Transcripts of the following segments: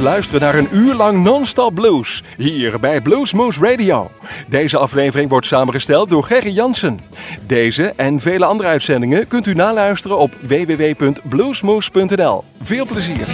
luisteren naar een uur lang non-stop blues hier bij Bluesmoose Radio. Deze aflevering wordt samengesteld door Gerry Jansen. Deze en vele andere uitzendingen kunt u naluisteren op www.bluesmoose.nl. Veel plezier!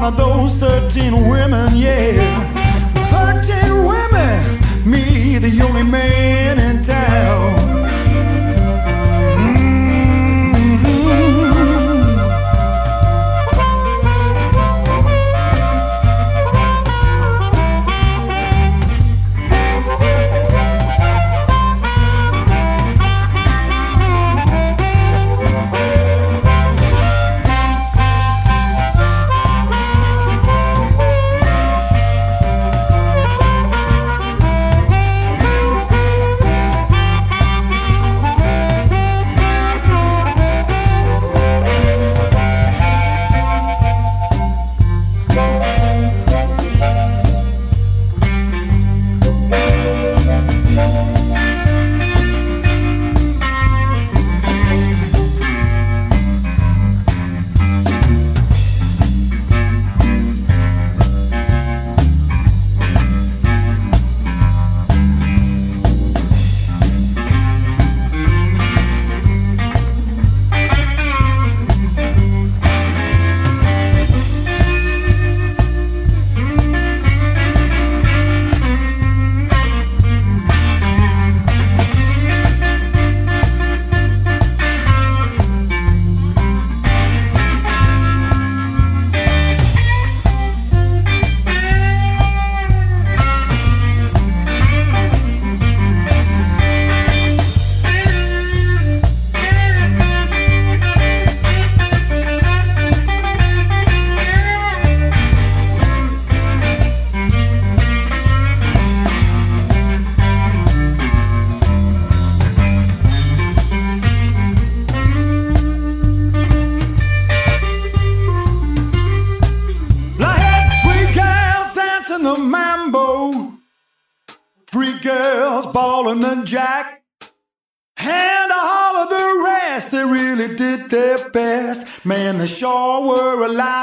one of those 13 women, yeah. 13 women, me, the only man in town.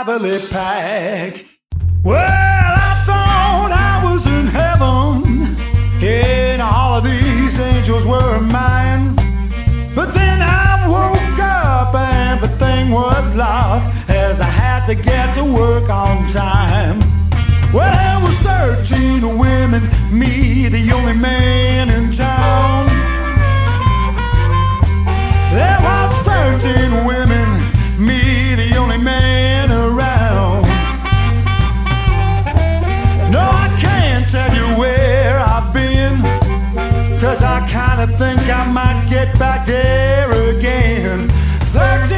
traveler pack. Well, I thought I was in heaven, and all of these angels were mine. But then I woke up and everything was lost as I had to get to work on time. Well, there was 13 women, me, the only man in town. There was 13 women. I might get back there again. 13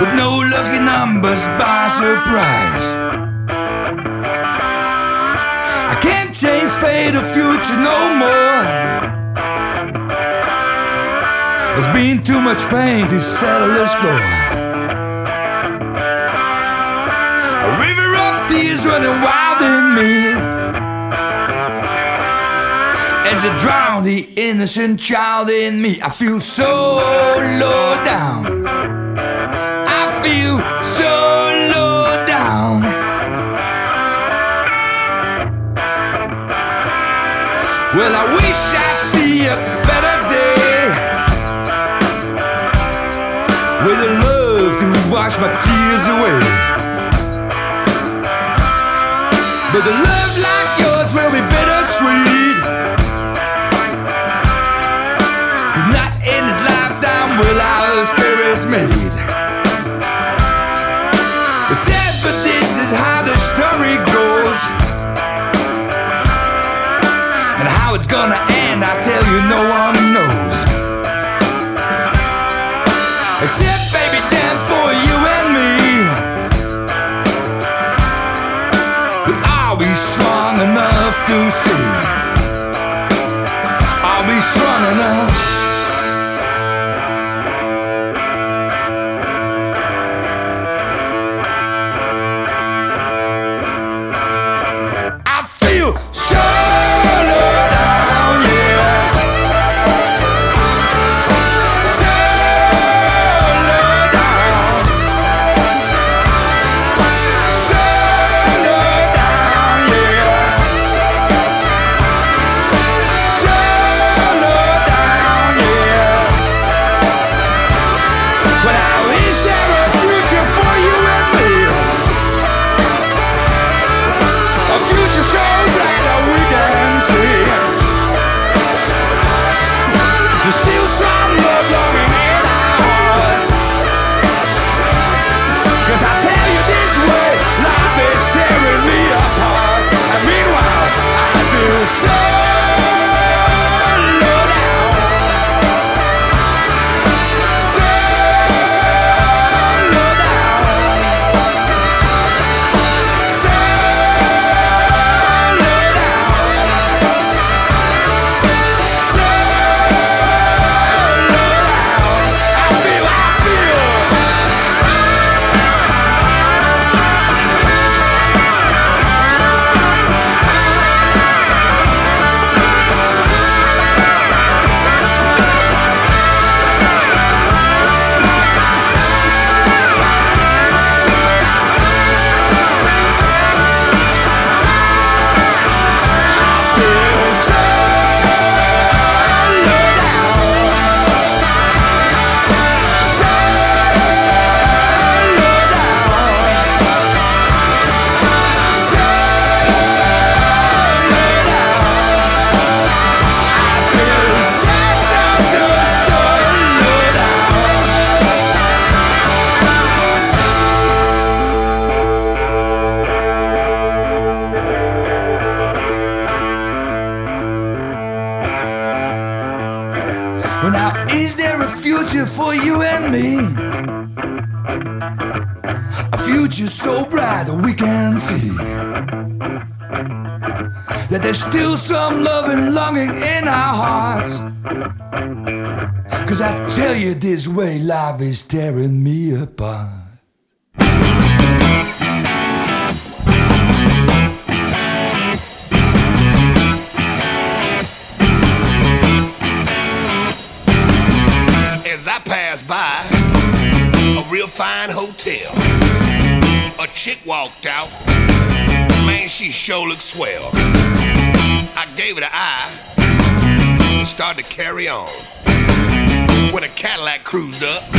With no lucky numbers by surprise. I can't change fate or future no more. There's been too much pain to settle the score. A river of tears running wild in me. As I drown the innocent child in me, I feel so low down. But a love like yours will be bittersweet. Future so bright that we can see that there's still some love and longing in our hearts. Cause I tell you this way, life is tearing me apart. Chick walked out. Man, she sure looked swell. I gave it an eye and started to carry on. When a Cadillac cruised up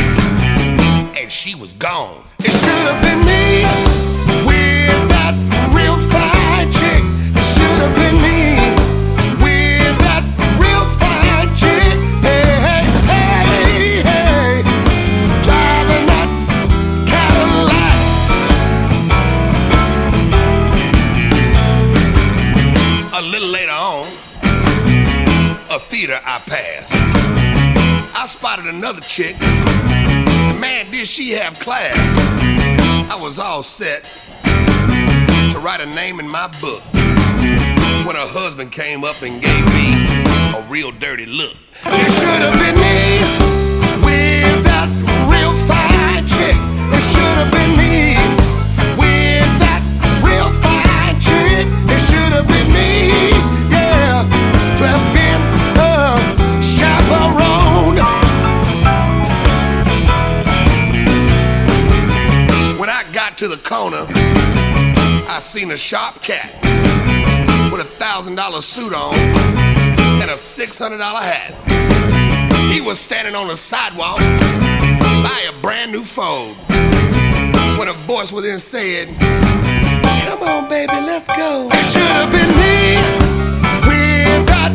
and she was gone. It should have been me another chick. Man, did she have class. I was all set to write a name in my book when her husband came up and gave me a real dirty look. It should have been me with that real fine chick. It should have been to the corner, I seen a sharp cat with a thousand dollar suit on and a six hundred dollar hat. He was standing on the sidewalk by a brand new phone when a voice within said, Come on, baby, let's go. It should have been me with that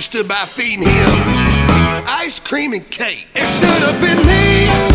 stood by feeding him ice cream and cake. It should have been me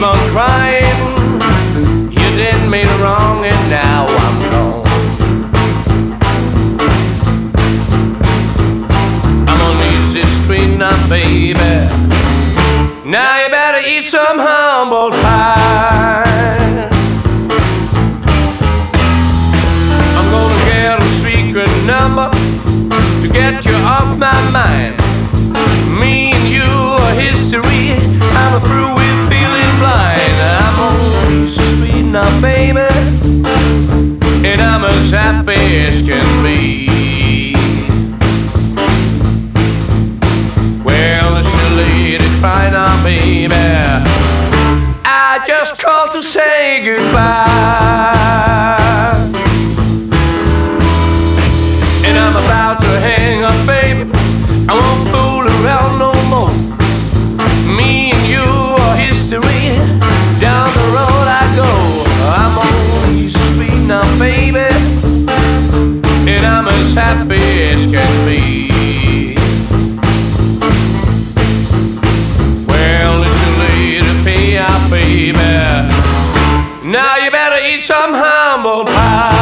keep on crying. You did me wrong, and now I'm gone. I'm on easy street now, baby. Now you better eat some humble pie. I'm gonna get a secret number to get you off my mind. Me and you are history. I'm through. now, baby. And I'm as happy as can be. Well, it's too late, it's fine now, baby. I just called to say goodbye. I'm humbled by.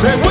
Say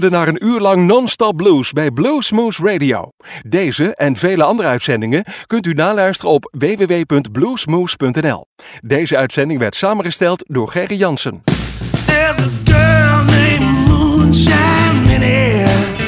luisterde naar een uur lang non-stop blues bij Bluesmoose Radio. Deze en vele andere uitzendingen kunt u naluisteren op www.bluesmoose.nl. Deze uitzending werd samengesteld door Gerry Jansen. There's a girl named Moonshine